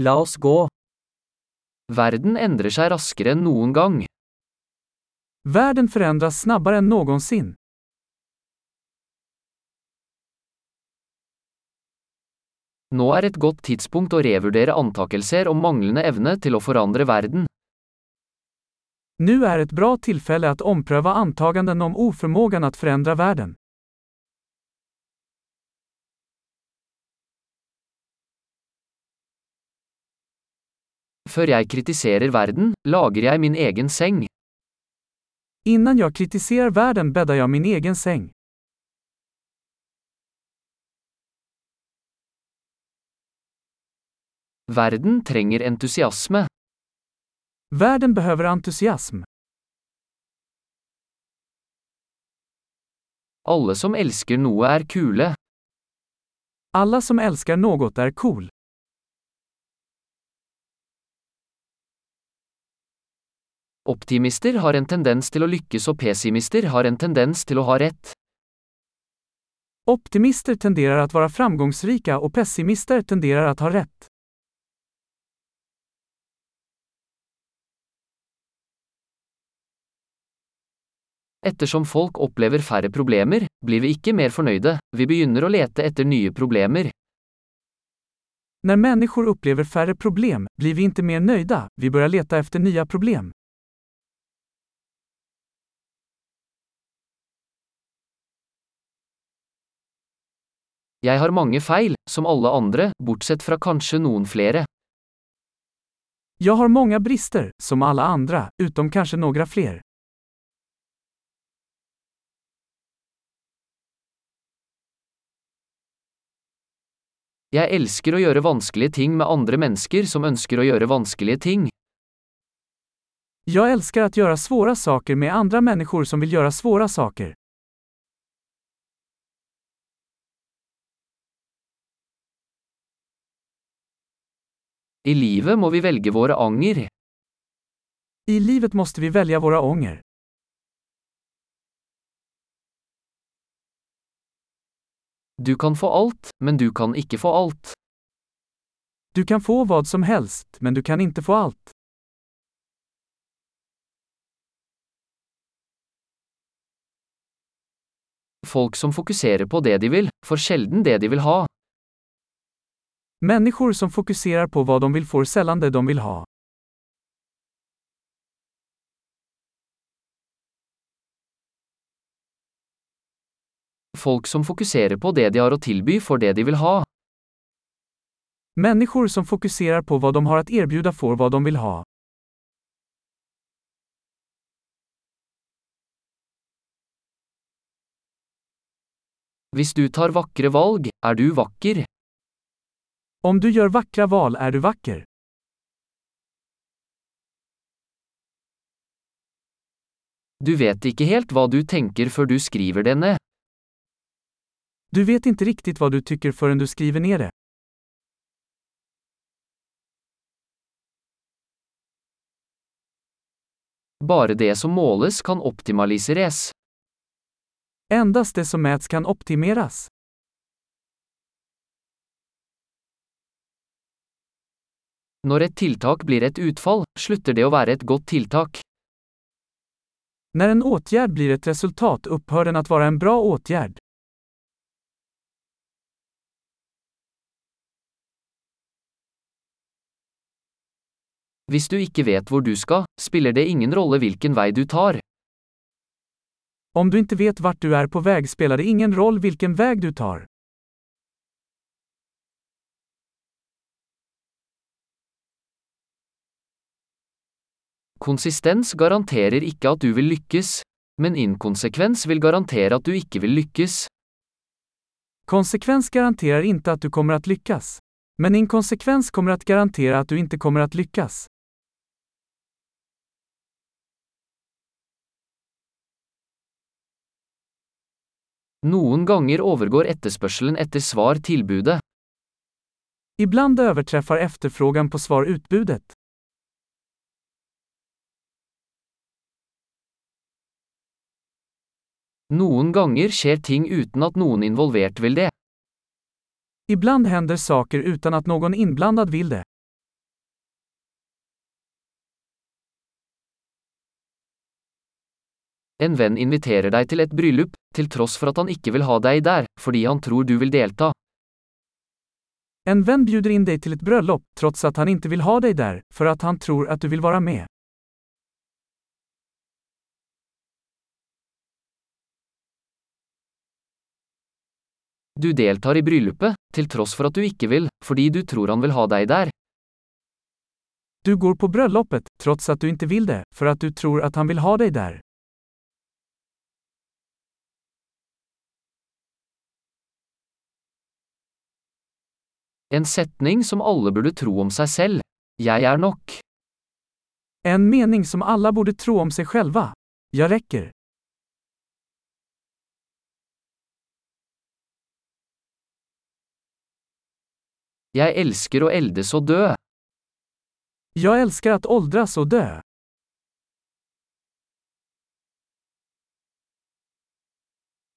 La oss gå. Verden endrer seg raskere enn noen gang. Världen förändras snabbare än någonsin. Nå er et godt tidspunkt å revurdere antakelser om manglende evne til å forandre verden. Nu är ett bra tillfälle att ompröva antaganden om oförmågan att förändra världen. Før jeg kritiserer verden, lager jeg min egen seng. Innan jag kritiserar världen bäddar jag min egen säng. Verden trenger entusiasme. Världen behöver entusiasm. Alle som elsker noe er kule. Alla som älskar något är cool. Optimister har en tendens til å lykkes og pessimister har en tendens til å ha rett. Optimister tenderar att vara framgångsrika och pessimister tenderar att ha rätt. Ettersom folk opplever færre problemer, blir vi ikke mer fornøyde, vi begynner å lete etter nye problemer. När människor upplever färre problem blir vi inte mer nöjda, vi börjar leta efter nya problem. Jeg har mange feil, som alle andre, bortsett fra kanskje noen flere. Jag har många brister, som alla andra, utom kanske några fler. Jeg elsker å gjøre vanskelige ting med andre mennesker som ønsker å gjøre vanskelige ting. Jag älskar att göra svåra saker med andra människor som vill göra svåra saker. I livet må vi velge våre anger. I livet måste vi välja våra ånger. Du kan få alt, men du kan ikke få alt. Du kan få vad som helst, men du kan inte få allt. Folk som fokuserer på det de vil, får sjelden det de vil ha. Människor som fokuserar på vad de vill får sällan det de vill ha. Folk som fokuserer på det de har å tilby får det de vil ha. Människor som fokuserar på vad de har att erbjuda får vad de vill ha. Hvis du tar vakre valg, er du vakker. Om du gör vackra val är du vacker. Du vet ikke helt hva du tenker før du skriver det. Du vet inte riktigt vad du tycker förrän du skriver ner det. Bare det som måles kan optimaliseres. Endast det som mäts kan optimeras. Når et tiltak blir et utfall, slutter det å være et godt tiltak. När en åtgärd blir ett resultat upphör den att vara en bra åtgärd. Hvis du ikke vet hvor du skal, spiller det ingen rolle hvilken vei du tar. Om du inte vet vart du är på väg spelar det ingen roll vilken väg du tar. Konsistens garanterer ikke at du vil lykkes, men inkonsekvens vil garantere at du ikke vil lykkes. Konsekvens garanterar inte att du kommer att lyckas. Men inkonsekvens kommer att garantera att du inte kommer att lyckas. Noen ganger overgår etterspørselen etter svar tilbudet. Ibland överträffar efterfrågan på svar utbudet. Någon ganger sker ting utan att någon involvert vill det. Ibland händer saker utan att någon inblandad vill det. En vän inviterar dig till ett bryllup, till tross för att han inte vill ha dig där, fordi han tror du vill delta. En vän bjuder in dig till ett bröllop, trots att han inte vill ha dig där, för att han tror att du vill vara med. Du deltar i bryllupet, til tross for at du ikke vil, fordi du tror han vil ha deg der. Du går på bröllopet, trots att du inte vill det, för att du tror att han vill ha dig där. En setning som alle burde tro om seg selv. Jeg er nok. En mening som alla borde tro om sig själva. Jag räcker. Jag älskar att eldas och dö. Jag älskar att åldras och dö.